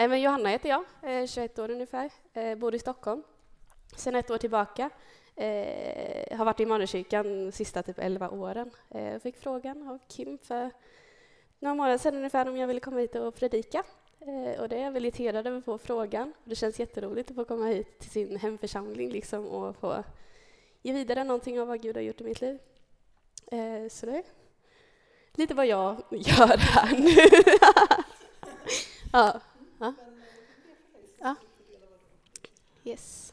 Eh, men Johanna heter jag, eh, 21 år ungefär, eh, bor i Stockholm sedan ett år tillbaka. Eh, har varit i Immanuelskyrkan de sista typ 11 åren. Eh, fick frågan av Kim för några månader sedan ungefär om jag ville komma hit och predika. Eh, och det är jag väldigt hedrad över att få frågan. Det känns jätteroligt att få komma hit till sin hemförsamling liksom, och få ge vidare någonting av vad Gud har gjort i mitt liv. Eh, så det är lite vad jag gör här nu. ja ja. ja. Yes.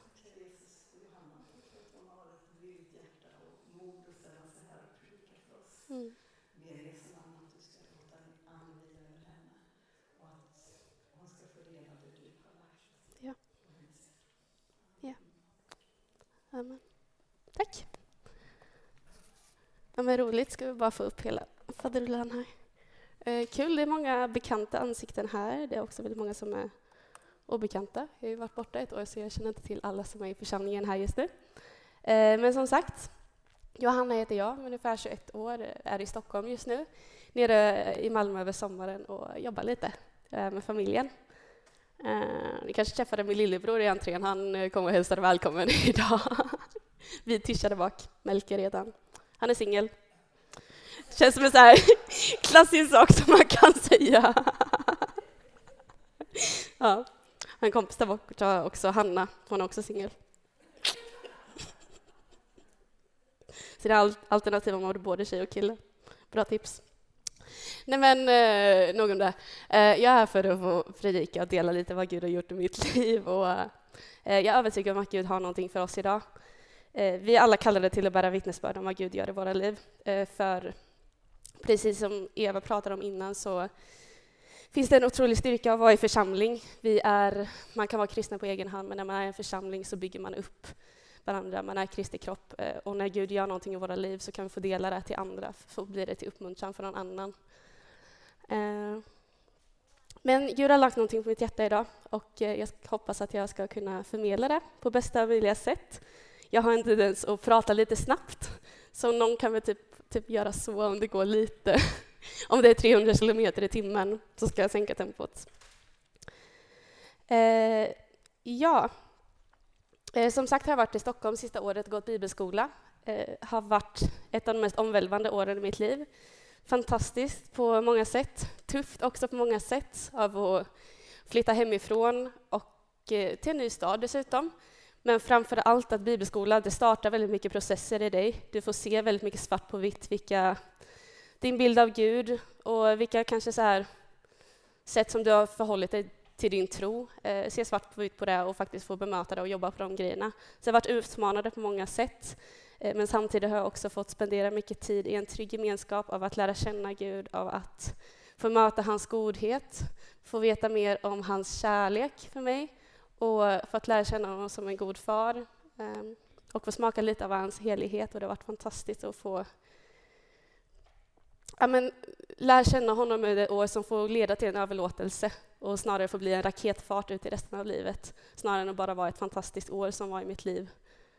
Mm. Ja. Ja. Amen. Tack. Ja, men roligt. Ska vi bara få upp hela faderullan här. Eh, kul, det är många bekanta ansikten här. Det är också väldigt många som är obekanta. Jag har ju varit borta ett år så jag känner inte till alla som är i församlingen här just nu. Eh, men som sagt, Johanna heter jag, ungefär 21 år, är i Stockholm just nu. Nere i Malmö över sommaren och jobbar lite eh, med familjen. Eh, ni kanske träffade min lillebror i entrén, han eh, kom och hälsade välkommen idag. Vi tischade där bak, Melker redan. Han är singel. Känns som en så här klassisk sak som man kan säga. ja. En kompis där borta också, Hanna, hon är också singel. Så det är alternativ om man har både tjej och kille. Bra tips. Nej men, eh, nog om det. Eh, jag är här för att få predika och dela lite vad Gud har gjort i mitt liv. Och, eh, jag är övertygad om att Gud har någonting för oss idag. Eh, vi är alla kallade till att bära vittnesbörd om vad Gud gör i våra liv. Eh, för precis som Eva pratade om innan så finns det en otrolig styrka att vara i församling. Vi är, man kan vara kristen på egen hand, men när man är i en församling så bygger man upp varandra. Man är Kristi kropp eh, och när Gud gör någonting i våra liv så kan vi få dela det till andra, så blir det till uppmuntran för någon annan. Eh, men Gud har lagt någonting på mitt hjärta idag och eh, jag hoppas att jag ska kunna förmedla det på bästa möjliga sätt. Jag har en tendens att prata lite snabbt, så någon kan väl typ, typ göra så om det går lite. om det är 300 kilometer i timmen så ska jag sänka tempot. Eh, ja, eh, som sagt har jag varit i Stockholm sista året, gått bibelskola. Eh, har varit ett av de mest omvälvande åren i mitt liv. Fantastiskt på många sätt, tufft också på många sätt av att flytta hemifrån och eh, till en ny stad dessutom. Men framför allt att bibelskola, det startar väldigt mycket processer i dig. Du får se väldigt mycket svart på vitt vilka din bild av Gud och vilka kanske så här sätt som du har förhållit dig till din tro. Eh, se svart på vitt på det och faktiskt få bemöta det och jobba på de grejerna. Så jag har varit utmanande på många sätt. Eh, men samtidigt har jag också fått spendera mycket tid i en trygg gemenskap av att lära känna Gud, av att få möta hans godhet, få veta mer om hans kärlek för mig och fått lära känna honom som en god far ehm, och få smaka lite av hans helighet och det har varit fantastiskt att få ja, men, lära känna honom under ett år som får leda till en överlåtelse och snarare få bli en raketfart ut i resten av livet snarare än att bara vara ett fantastiskt år som var i mitt liv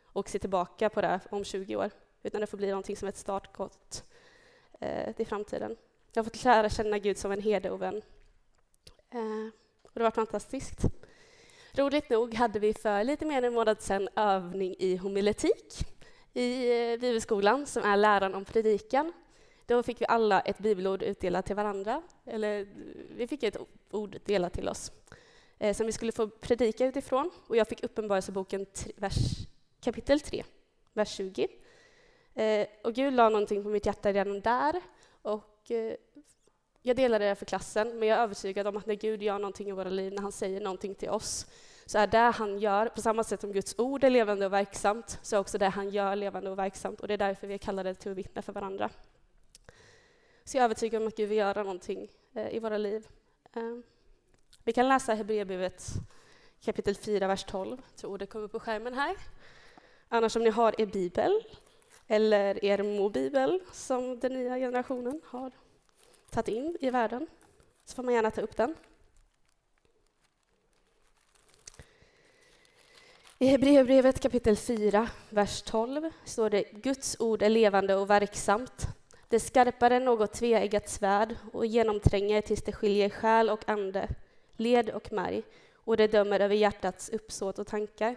och se tillbaka på det om 20 år utan det får bli någonting som ett startkott eh, till framtiden. Jag har fått lära känna Gud som en herde och vän. Eh, och det har varit fantastiskt. Roligt nog hade vi för lite mer än en månad sedan övning i homiletik i eh, bibelskolan, som är läran om predikan. Då fick vi alla ett bibelord utdelat till varandra, eller vi fick ett ord delat till oss, eh, som vi skulle få predika utifrån. Och jag fick Uppenbarelseboken kapitel 3, vers 20. Eh, och Gud la någonting på mitt hjärta redan där, och eh, jag delar det för klassen, men jag är övertygad om att när Gud gör någonting i våra liv, när han säger någonting till oss, så är det han gör, på samma sätt som Guds ord är levande och verksamt, så är också det han gör levande och verksamt. Och det är därför vi är kallade till att vittna för varandra. Så jag är övertygad om att Gud vill göra någonting eh, i våra liv. Eh, vi kan läsa Hebreerbrevet kapitel 4, vers 12. Jag tror det kommer på skärmen här. Annars om ni har er bibel, eller er mobibel, som den nya generationen har tagit in i världen, så får man gärna ta upp den. I Hebreerbrevet kapitel 4, vers 12 står det Guds ord är levande och verksamt. Det är skarpare än något tveeggat svärd och genomtränger tills det skiljer själ och ande, led och märg, och det dömer över hjärtats uppsåt och tankar.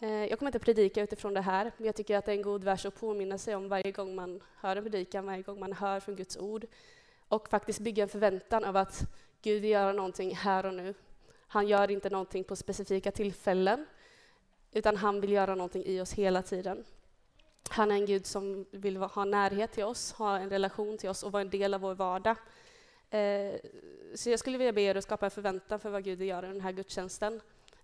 Eh, jag kommer inte predika utifrån det här, men jag tycker att det är en god vers att påminna sig om varje gång man hör en predikan, varje gång man hör från Guds ord, och faktiskt bygga en förväntan av att Gud vill göra någonting här och nu. Han gör inte någonting på specifika tillfällen, utan han vill göra någonting i oss hela tiden. Han är en Gud som vill ha närhet till oss, ha en relation till oss och vara en del av vår vardag. Eh, så jag skulle vilja be er att skapa en förväntan för vad Gud vill göra i den här gudstjänsten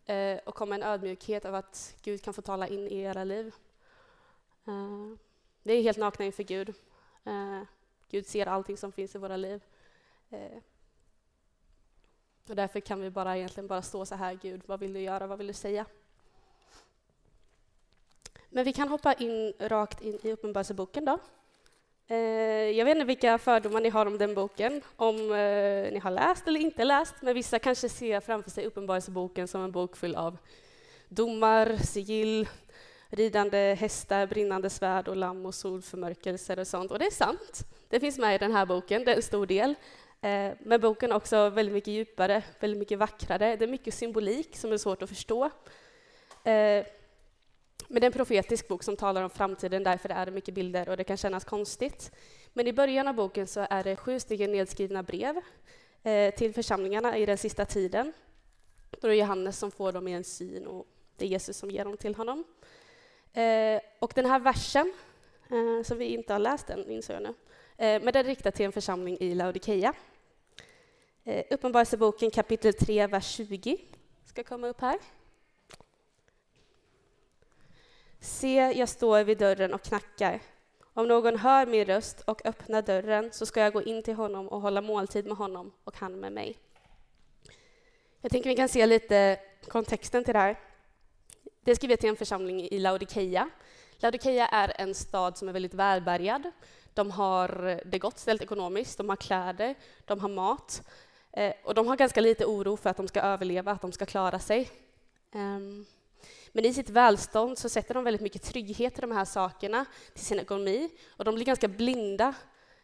eh, och komma en ödmjukhet av att Gud kan få tala in i era liv. Eh, det är helt nakna inför Gud. Eh, Gud ser allting som finns i våra liv. Eh, och därför kan vi bara egentligen bara stå så här, Gud, vad vill du göra, vad vill du säga? Men vi kan hoppa in rakt in i Uppenbarelseboken då. Eh, jag vet inte vilka fördomar ni har om den boken, om eh, ni har läst eller inte läst, men vissa kanske ser framför sig Uppenbarelseboken som en bok full av domar, sigill, ridande hästar, brinnande svärd och lamm och solförmörkelser och sånt. Och det är sant. Det finns med i den här boken, det är en stor del. Eh, men boken är också väldigt mycket djupare, väldigt mycket vackrare. Det är mycket symbolik som är svårt att förstå. Eh, men det är en profetisk bok som talar om framtiden, därför är det mycket bilder och det kan kännas konstigt. Men i början av boken så är det sju stycken nedskrivna brev eh, till församlingarna i den sista tiden. Då är det Johannes som får dem i en syn och det är Jesus som ger dem till honom. Och den här versen, som vi inte har läst än, insåg jag nu, Eh, men den är riktad till en församling i Laodikeia. Eh, Uppenbarelseboken kapitel 3, vers 20 ska komma upp här. Se, jag står vid dörren och knackar. Om någon hör min röst och öppnar dörren så ska jag gå in till honom och hålla måltid med honom och han med mig. Jag tänker vi kan se lite kontexten till det här. Det är skrivet till en församling i Laodikeia. Laodikeia är en stad som är väldigt välbärgad. De har eh, det gott ställt ekonomiskt, de har kläder, de har mat eh, och de har ganska lite oro för att de ska överleva, att de ska klara sig. Um, men i sitt välstånd så sätter de väldigt mycket trygghet i de här sakerna till sin ekonomi och de blir ganska blinda,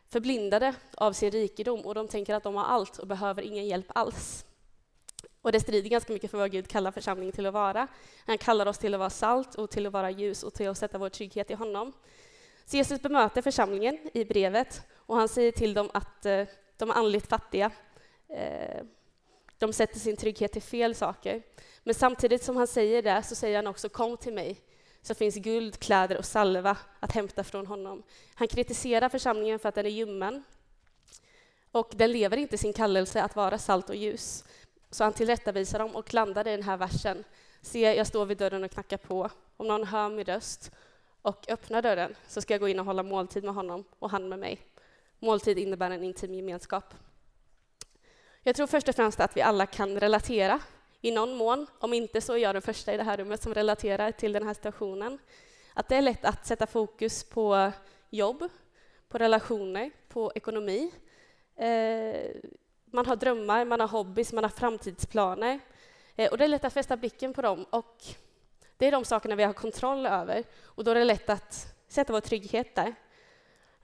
förblindade av sin rikedom och de tänker att de har allt och behöver ingen hjälp alls. Och det strider ganska mycket för vad Gud kallar församlingen till att vara. Han kallar oss till att vara salt och till att vara ljus och till att sätta vår trygghet i honom. Så Jesus bemöter församlingen i brevet och han säger till dem att eh, de är andligt fattiga. Eh, de sätter sin trygghet till fel saker. Men samtidigt som han säger det så säger han också kom till mig så finns guld, kläder och salva att hämta från honom. Han kritiserar församlingen för att den är ljummen och den lever inte sin kallelse att vara salt och ljus. Så han tillrättavisar dem och landar i den här versen. Se, jag står vid dörren och knackar på. Om någon hör min röst och öppnar dörren så ska jag gå in och hålla måltid med honom och han med mig. Måltid innebär en intim gemenskap. Jag tror först och främst att vi alla kan relatera i någon mån, om inte så är jag den första i det här rummet som relaterar till den här situationen. Att det är lätt att sätta fokus på jobb, på relationer, på ekonomi. Eh, man har drömmar, man har hobbys, man har framtidsplaner. Eh, och det är lätt att fästa blicken på dem och det är de sakerna vi har kontroll över och då är det lätt att sätta vår trygghet där.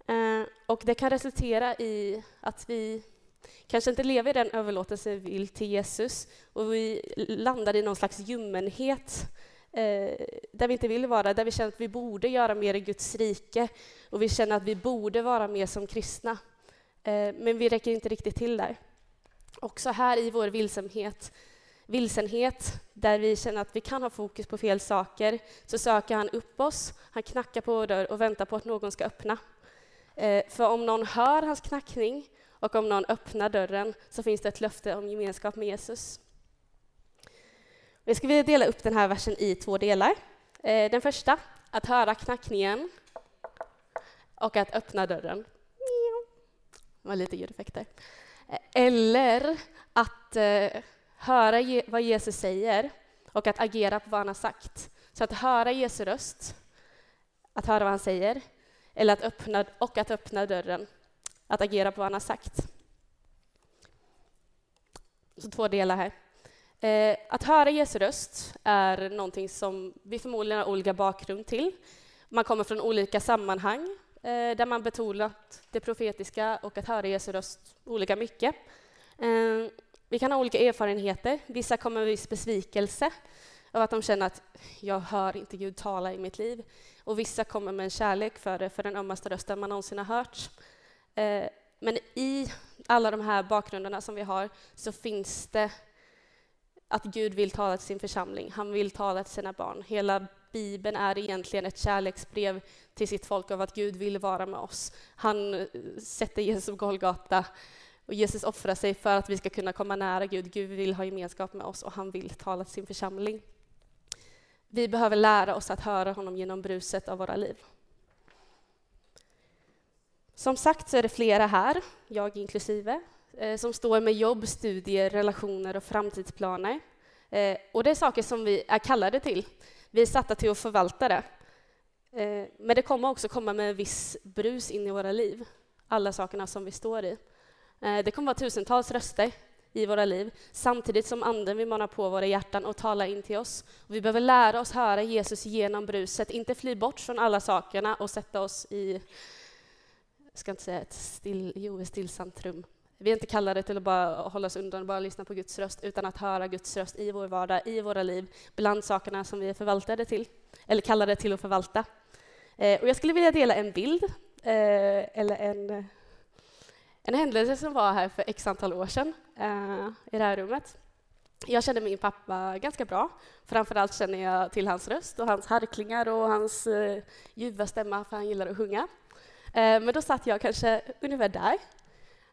Eh, och det kan resultera i att vi kanske inte lever i den överlåtelse vi vill till Jesus och vi landar i någon slags ljummenhet eh, där vi inte vill vara, där vi känner att vi borde göra mer i Guds rike och vi känner att vi borde vara mer som kristna. Eh, men vi räcker inte riktigt till där. Också här i vår vilsenhet, vilsenhet, där vi känner att vi kan ha fokus på fel saker, så söker han upp oss, han knackar på vår dörr och väntar på att någon ska öppna. Eh, för om någon hör hans knackning och om någon öppnar dörren så finns det ett löfte om gemenskap med Jesus. Vi ska dela upp den här versen i två delar. Eh, den första, att höra knackningen och att öppna dörren. Det var lite ljudeffekter. Eh, eller att höra vad Jesus säger och att agera på vad han har sagt. Så att höra Jesu röst, att höra vad han säger, eller att öppna, och att öppna dörren att agera på vad han har sagt. Så två delar här. Eh, att höra Jesu röst är någonting som vi förmodligen har olika bakgrund till. Man kommer från olika sammanhang eh, där man betonat det profetiska och att höra Jesu röst olika mycket. Eh, vi kan ha olika erfarenheter. Vissa kommer med viss besvikelse av att de känner att jag hör inte Gud tala i mitt liv. Och vissa kommer med en kärlek för det, för den ömmaste rösten man någonsin har hört. Eh, men i alla de här bakgrunderna som vi har så finns det att Gud vill tala till sin församling. Han vill tala till sina barn. Hela Bibeln är egentligen ett kärleksbrev till sitt folk av att Gud vill vara med oss. Han eh, sätter Jesus på Golgata och Jesus offrar sig för att vi ska kunna komma nära Gud. Gud vill ha gemenskap med oss och han vill tala till sin församling. Vi behöver lära oss att höra honom genom bruset av våra liv. Som sagt så är det flera här, jag inklusive, eh, som står med jobb, studier, relationer och framtidsplaner. Eh, och det är saker som vi är kallade till. Vi är satta till att förvalta det. Eh, men det kommer också komma med en viss brus in i våra liv, alla sakerna som vi står i. Eh, det kommer vara tusentals röster i våra liv, samtidigt som Anden vill mana på våra hjärtan och tala in till oss. Vi behöver lära oss höra Jesus genom bruset, inte fly bort från alla sakerna och sätta oss i, jag ska inte säga ett still, jo, ett stillsamt rum. Vi är inte kallade till att bara hålla oss undan och bara lyssna på Guds röst, utan att höra Guds röst i vår vardag, i våra liv, bland sakerna som vi är förvaltade till, eller kallade till att förvalta. Eh, och jag skulle vilja dela en bild, eh, eller en en händelse som var här för x antal år sedan eh, i det här rummet. Jag känner min pappa ganska bra. Framförallt känner jag till hans röst och hans harklingar och hans eh, ljuva stämma, för han gillar att sjunga. Eh, men då satt jag kanske ungefär där.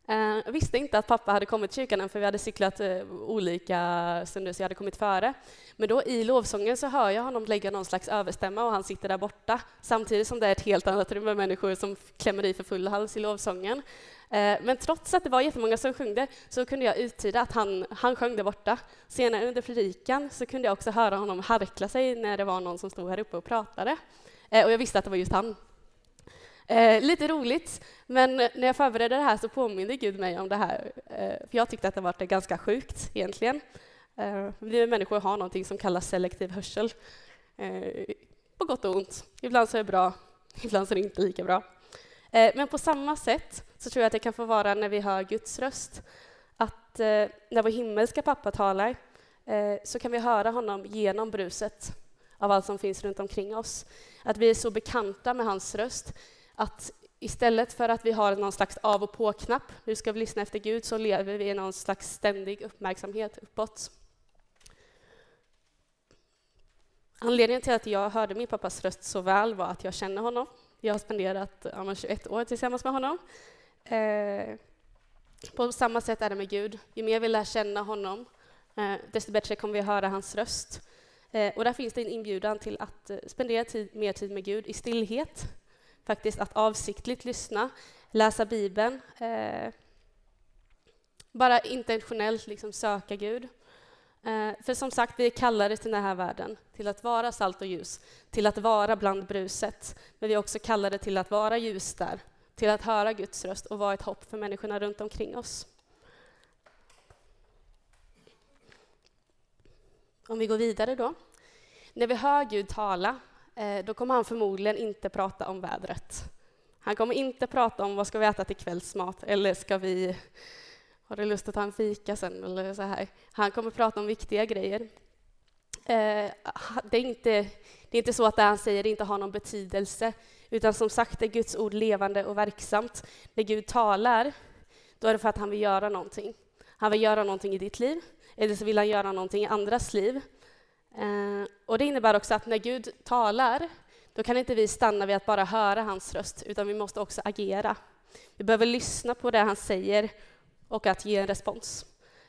Eh, jag visste inte att pappa hade kommit till kyrkan än, för vi hade cyklat eh, olika stunder, så jag hade kommit före. Men då i lovsången så hör jag honom lägga någon slags överstämma och han sitter där borta, samtidigt som det är ett helt annat rum med människor som klämmer i för full hals i lovsången. Eh, men trots att det var jättemånga som sjöng det så kunde jag uttyda att han, han sjöng där borta. Senare under predikan så kunde jag också höra honom harkla sig när det var någon som stod här uppe och pratade. Och jag visste att det var just han. Eh, lite roligt, men när jag förberedde det här så påminde Gud mig om det här. Eh, för jag tyckte att det var ganska sjukt egentligen. Eh, vi människor har någonting som kallas selektiv hörsel. Eh, på gott och ont. Ibland så är det bra, ibland så är det inte lika bra. men på samma sätt så tror jag att det kan få vara när vi hör Guds röst. Att eh, när vår himmelska pappa talar eh, så kan vi höra honom genom bruset av allt som finns runt omkring oss. Att vi är så bekanta med hans röst att istället för att vi har någon slags av och på-knapp, nu ska vi lyssna efter Gud, så lever vi i någon slags ständig uppmärksamhet uppåt. Anledningen till att jag hörde min pappas röst så väl var att jag känner honom. Jag har spenderat ja, 21 år tillsammans med honom. Eh, på samma sätt är det med Gud. Ju mer vi lär känna honom, eh, desto bättre kommer vi att höra hans röst. Eh, och där finns det en inbjudan till att eh, spendera tid, mer tid med Gud i stillhet. Faktiskt att avsiktligt lyssna, läsa Bibeln. Eh, bara intentionellt liksom söka Gud. Eh, för som sagt, vi är kallade till den här världen, till att vara salt och ljus, till att vara bland bruset. Men vi är också kallade till att vara ljus där, till att höra Guds röst och vara ett hopp för människorna runt omkring oss. Om vi går vidare då. När vi hör Gud tala, Eh, då kommer han förmodligen inte prata om vädret. Han kommer inte prata om vad ska vi äta till kvällsmat eller ska vi har du lust att ta en fika sen eller så här. Han kommer prata om viktiga grejer. Eh, det, är inte, det är inte så att det han säger inte har någon betydelse, utan som sagt är Guds ord levande och verksamt. När Gud talar, då är det för att han vill göra någonting. Han vill göra någonting i ditt liv, eller så vill han göra någonting i andras liv. Eh, och det innebär också att när Gud talar, då kan inte vi stanna vid att bara höra hans röst, utan vi måste också agera. Vi behöver lyssna på det han säger och att ge en respons.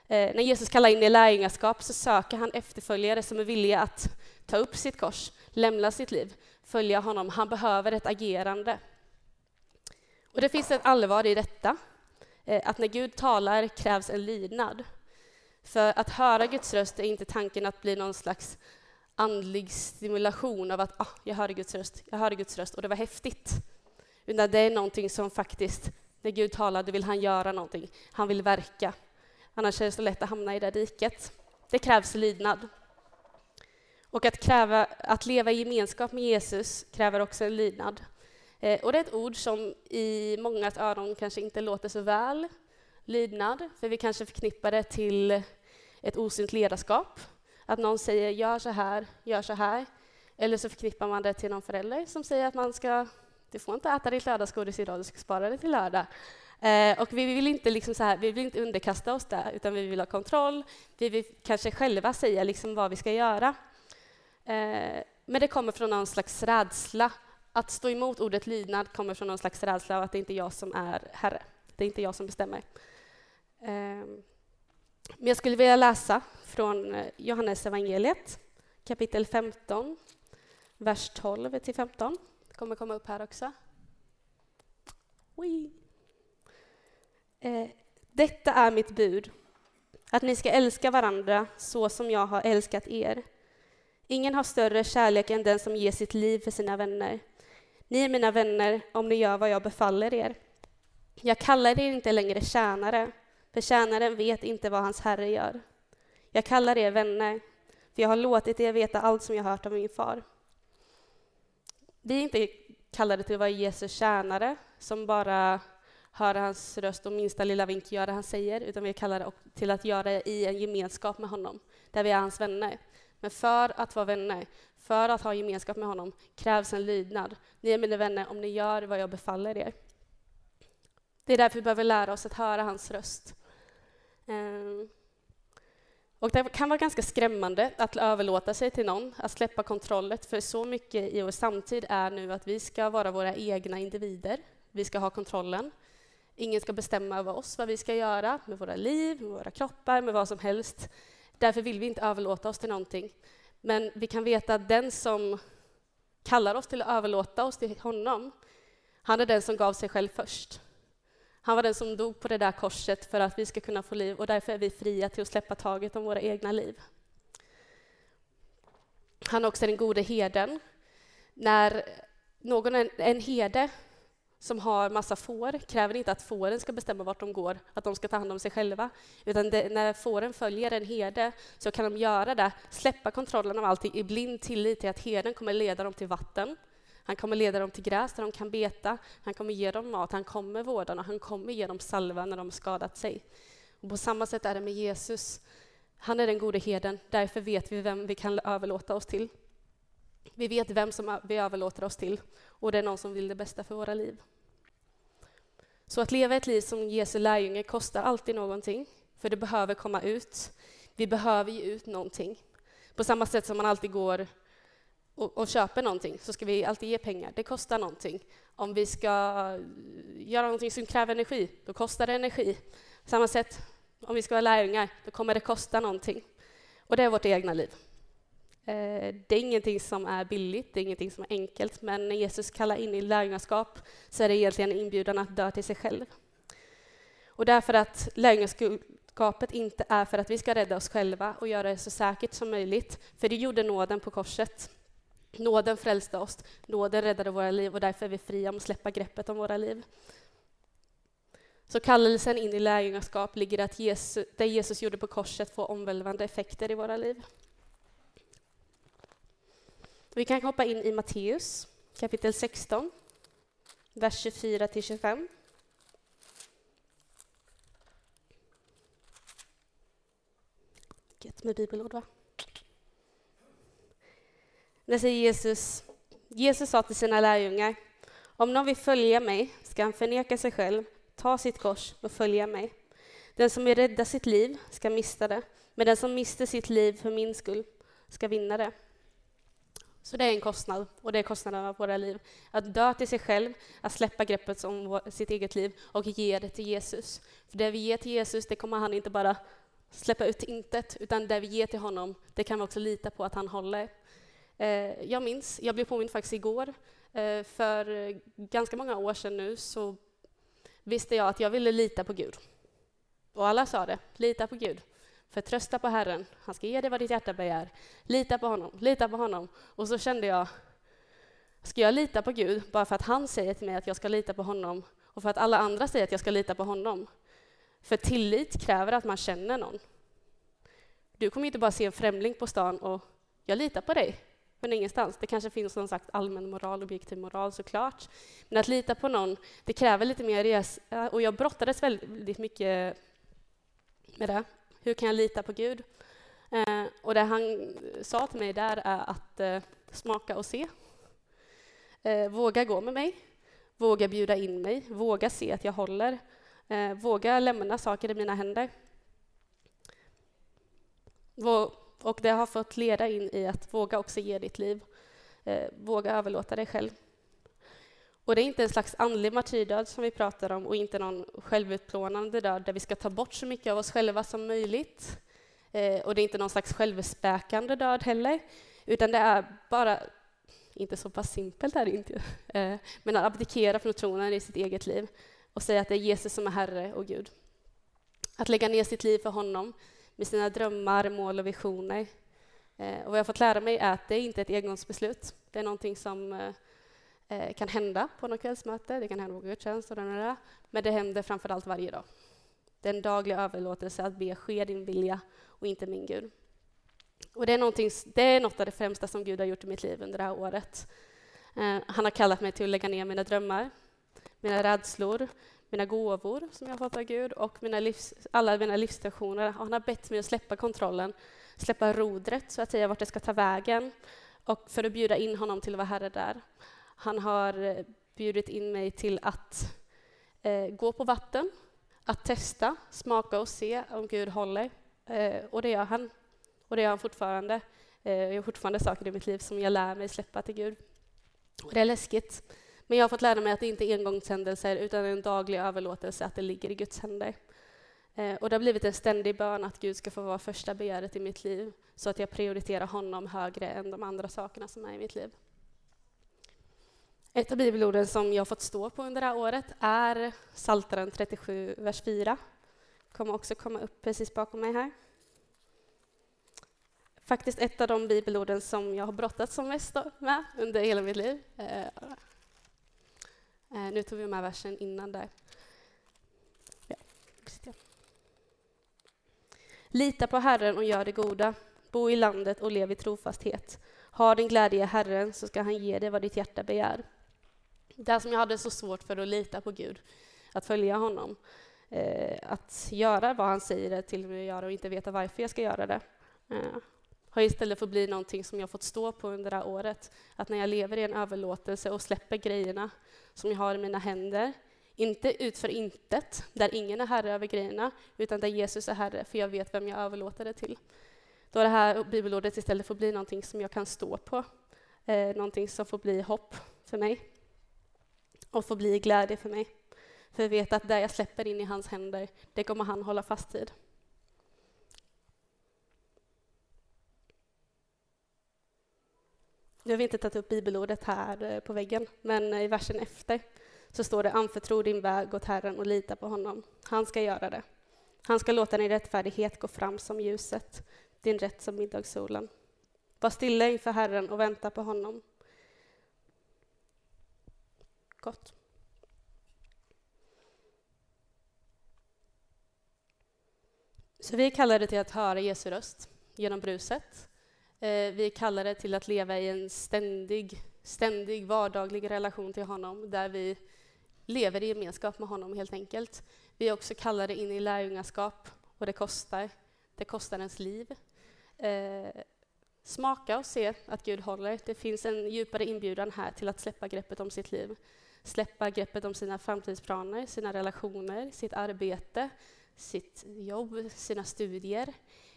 Eh, när Jesus kallar in i lärjungaskap så söker han efterföljare som är villiga att ta upp sitt kors, lämna sitt liv, följa honom. Han behöver ett agerande. Och det finns ett allvar i detta, eh, att när Gud talar krävs en lydnad. För att höra Guds röst är inte tanken att bli någon slags andlig stimulation av att ah, jag hörde Guds röst, jag hörde Guds röst och det var häftigt. Utan det är någonting som faktiskt, när Gud talar, då vill han göra någonting. Han vill verka. Annars är det så lätt att hamna i det diket. Det krävs lydnad. Och att, kräva, att leva i gemenskap med Jesus kräver också en lydnad. Eh, och det är ett ord som i mångas öron kanske inte låter så väl. Lydnad, för vi kanske förknippar det till ett osynt ledarskap. Att någon säger gör så här, gör så här. Eller så förknippar man det till någon förälder som säger att man ska, du får inte äta ditt lördagsgodis idag, du ska spara det till lördag. Eh, och vi vill inte liksom så här, vi vill inte underkasta oss det, utan vi vill ha kontroll. Vi vill kanske själva säga liksom vad vi ska göra. Eh, men det kommer från någon slags rädsla. Att stå emot ordet lydnad kommer från någon slags rädsla av att det inte är jag som är herre. Det är inte jag som bestämmer. Eh, men jag skulle vilja läsa från eh, Johannes evangeliet, kapitel 15, vers 12 till 15. Det kommer komma upp här också. Oui. Eh, detta är mitt bud, att ni ska älska varandra så som jag har älskat er. Ingen har större kärlek än den som ger sitt liv för sina vänner. Ni är mina vänner om ni gör vad jag befaller er. Jag kallar er inte längre tjänare, för tjänaren vet inte vad hans herre gör. Jag kallar er vänner, för jag har låtit er veta allt som jag hört av min far. Vi är inte kallade till att vara Jesu tjänare som bara hör hans röst och minsta lilla vink gör det han säger, utan vi är kallade till att göra det i en gemenskap med honom, där vi är hans vänner. Men för att vara vänner, för att ha gemenskap med honom, krävs en lydnad. Ni är mina vänner om ni gör vad jag befaller er. Det är därför vi behöver lära oss att höra hans röst. Ehm, och det kan vara ganska skrämmande att överlåta sig till någon, att släppa kontrollet, för så mycket i vår samtid är nu att vi ska vara våra egna individer. Vi ska ha kontrollen. Ingen ska bestämma över oss vad vi ska göra med våra liv, med våra kroppar, med vad som helst. Därför vill vi inte överlåta oss till någonting. Men vi kan veta att den som kallar oss till att överlåta oss till honom, han är den som gav sig själv först. Han var den som dog på det där korset för att vi ska kunna få liv och därför är vi fria till att släppa taget om våra egna liv. Han är också den gode herden. När någon, en herde som har massa får kräver inte att fåren ska bestämma vart de går, att de ska ta hand om sig själva. Utan det, när fåren följer en herde så kan de göra det, släppa kontrollen av allting i blind tillit till att herden kommer leda dem till vatten. Han kommer leda dem till gräs där de kan beta, han kommer ge dem mat, han kommer vårda dem, han kommer ge dem salva när de skadat sig. Och på samma sätt är det med Jesus. Han är den gode herden, därför vet vi vem vi kan överlåta oss till. Vi vet vem som vi överlåter oss till och det är någon som vill det bästa för våra liv. Så att leva ett liv som Jesu lärjunge kostar alltid någonting, för det behöver komma ut. Vi behöver ge ut någonting. På samma sätt som man alltid går och, och köper någonting så ska vi alltid ge pengar. Det kostar någonting. Om vi ska eh, göra någonting som kräver energi, då kostar det energi. På samma sätt, om vi ska vara lärjungar, då kommer det kosta någonting. Och det är vårt egna liv. Eh, det är ingenting som är billigt, det är ingenting som är enkelt, men när Jesus kallar in i lärjungaskap så är det egentligen en inbjudan att dö till sig själv. Och därför att lärjungaskapet inte är för att vi ska rädda oss själva och göra det så säkert som möjligt, för det gjorde nåden på korset. Nåden frälste oss, nåden räddade våra liv och därför är vi fria om att släppa greppet om våra liv. Så kallelsen in i lärjungaskap ligger att Jesus, det Jesus gjorde på korset får omvälvande effekter i våra liv. Vi kan hoppa in i Matteus kapitel 16, vers 24 till 25. Gött med bibelord, va? Där säger Jesus, Jesus sa till sina lärjungar, om någon vill följa mig ska han förneka sig själv, ta sitt kors och följa mig. Den som vill rädda sitt liv ska mista det, men den som mister sitt liv för min skull ska vinna det. Så det är en kostnad, och det är kostnaden av våra liv. Att dö till sig själv, att släppa greppet om sitt eget liv och ge det till Jesus. För det vi ger till Jesus, det kommer han inte bara släppa ut till intet, utan det vi ger till honom, det kan vi också lita på att han håller. Eh, jag minns, jag blev påmind faktiskt igår, eh, för ganska många år sedan nu så visste jag att jag ville lita på Gud. Och alla sa det, lita på Gud. Förtrösta på Herren, han ska ge dig vad ditt hjärta begär. Lita på honom, lita på honom. Och så kände jag, ska jag lita på Gud bara för att han säger till mig att jag ska lita på honom och för att alla andra säger att jag ska lita på honom? För tillit kräver att man känner någon. Du kommer inte bara se en främling på stan och jag litar på dig från ingenstans. Det kanske finns någon slags allmän moral, objektiv moral såklart. Men att lita på någon, det kräver lite mer resa. Eh, och jag brottades väldigt mycket med det. Hur kan jag lita på Gud? Eh, och det han sa till mig där är att eh, smaka och se. Eh, våga gå med mig, våga bjuda in mig, våga se att jag håller, eh, våga lämna saker i mina händer. Och det har fått leda in i att våga också ge ditt liv, eh, våga överlåta dig själv. Och det är inte en slags andlig martyrdöd som vi pratar om och inte någon självutplånande död där vi ska ta bort så mycket av oss själva som möjligt. Eh, och det är inte någon slags självspäkande död heller, utan det är bara, inte så pass simpelt är det inte, eh, men att abdikera från tronen i sitt eget liv och säga att det är Jesus som är Herre och Gud. Att lägga ner sitt liv för honom med sina drömmar, mål och visioner. Eh, och vad jag har fått lära mig är att det är inte ett engångsbeslut. Det är någonting som eh, eh, kan hända på något kvällsmöte, det kan hända på gudstjänst och där, men det händer framför allt varje dag. Det är en daglig överlåtelse att be ske din vilja och inte min Gud. Och det är, det är något av det främsta som Gud har gjort i mitt liv under det här året. Eh, han har kallat mig till att lägga ner mina drömmar, mina rädslor, mina gåvor som jag har fått av Gud och mina livs, alla mina livsstationer. Han har bett mig att släppa kontrollen, släppa rodret, så att säga, vart det ska ta vägen och för att bjuda in honom till att vara Herre där. Han har eh, bjudit in mig till att eh, gå på vatten, att testa, smaka och se om Gud håller. Eh, och det gör han. Och det gör han fortfarande. Eh, jag har fortfarande saker i mitt liv som jag lär mig släppa till Gud. Och det är läskigt. Men jag har fått lära mig att det inte är engångshändelser utan en daglig överlåtelse, att det ligger i Guds händer. Eh, och det har blivit en ständig bön att Gud ska få vara första begäret i mitt liv så att jag prioriterar honom högre än de andra sakerna som är i mitt liv. Ett av bibelorden som jag har fått stå på under det här året är Psaltaren 37, vers 4. kommer också komma upp precis bakom mig här. Faktiskt ett av de bibelorden som jag har brottats som mest med under hela mitt liv. Eh, Eh, nu tog vi med versen innan där. Ja, Lita på Herren och gör det goda. Bo i landet och lev i trofasthet. Ha din glädje i Herren, så ska han ge dig vad ditt hjärta begär. Det som jag hade så svårt för att lita på Gud, att följa honom, eh, att göra vad han säger till mig att göra och inte veta varför jag ska göra det, eh, har istället fått bli någonting som jag fått stå på under det här året. Att när jag lever i en överlåtelse och släpper grejerna som jag har i mina händer, inte ut för intet, där ingen är herre över grejerna, utan där Jesus är herre, för jag vet vem jag överlåter det till. Då det här bibelordet istället får bli någonting som jag kan stå på, eh, någonting som får bli hopp för mig och får bli glädje för mig. För jag vet att det jag släpper in i hans händer, det kommer han hålla fast vid. Nu har vi inte tagit upp bibelordet här eh, på väggen, men eh, i versen efter så står det anförtro din väg åt Herren och lita på honom. Han ska göra det. Han ska låta din rättfärdighet gå fram som ljuset, din rätt som middagssolen. Var stilla inför Herren och vänta på honom. Gott. Så vi kallar det till att höra Jesu röst genom bruset, Eh, vi är kallade till att leva i en ständig, ständig vardaglig relation till honom, där vi lever i gemenskap med honom helt enkelt. Vi är också kallade in i lärjungaskap och det kostar. Det kostar ens liv. Eh, smaka och se att Gud håller. Det finns en djupare inbjudan här till att släppa greppet om sitt liv. Släppa greppet om sina framtidsplaner, sina relationer, sitt arbete, sitt jobb, sina studier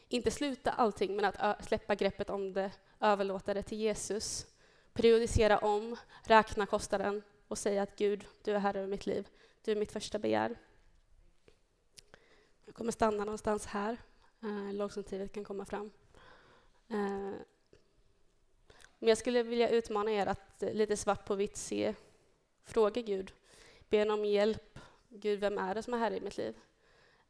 inte sluta allting, men att släppa greppet om det, överlåta det till Jesus, periodisera om, räkna kostnaden och säga att Gud, du är Herre över mitt liv. Du är mitt första begär. Jag kommer stanna någonstans här. Eh, kan komma fram. Eh, men jag skulle vilja utmana er att eh, lite svart på vitt se, fråga Gud, be om hjälp. Gud, vem är det som är Herre i mitt liv?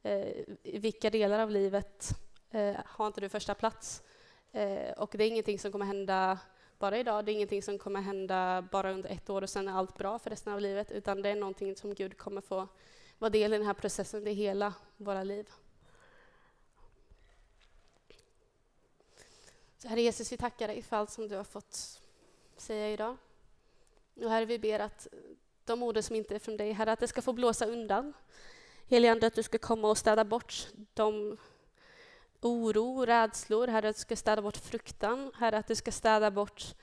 Eh, I vilka delar av livet eh, har inte du första plats. Eh, och det är ingenting som kommer hända bara idag, det är ingenting som kommer hända bara under ett år och sen är allt bra för resten av livet, utan det är någonting som Gud kommer få vara del i den här processen i hela våra liv. Så Herre Jesus, vi tackar dig för allt som du har fått säga idag. Och Herre, vi ber att de orden som inte är från dig, Herre, att det ska få blåsa undan. Helige att du ska komma och städa bort de oro, rädslor, Herre, att du ska städa bort fruktan, Herre, att du ska städa bort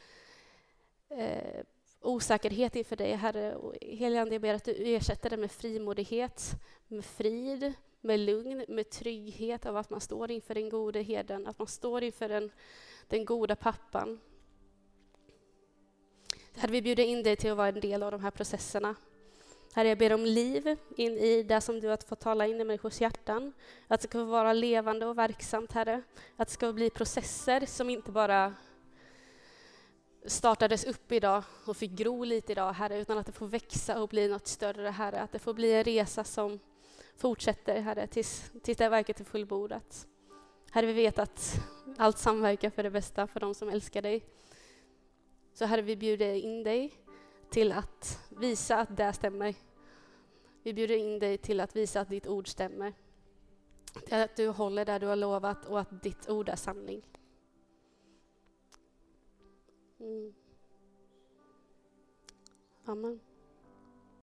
eh, osäkerhet inför dig, Herre. Helige Ande, jag ber att du ersätter det med frimodighet, med frid, med lugn, med trygghet av att man står inför den gode herden, att man står inför den, den goda pappan. Herre, vi bjuder in dig till att vara en del av de här processerna. Herre, jag ber om liv in i det som du har fått tala in i människors hjärtan. Att det ska vara levande och verksamt, Herre. Att det ska bli processer som inte bara startades upp idag och fick gro lite idag, Herre, utan att det får växa och bli något större, Herre. Att det får bli en resa som fortsätter, Herre, tills, tills det verket är fullbordat. Herre, vi vet att allt samverkar för det bästa för de som älskar dig. Så Herre, vi bjuder in dig till att visa att det stämmer. Vi bjuder in dig till att visa att ditt ord stämmer. Till att du håller där du har lovat och att ditt ord är sanning. Mm. Amen.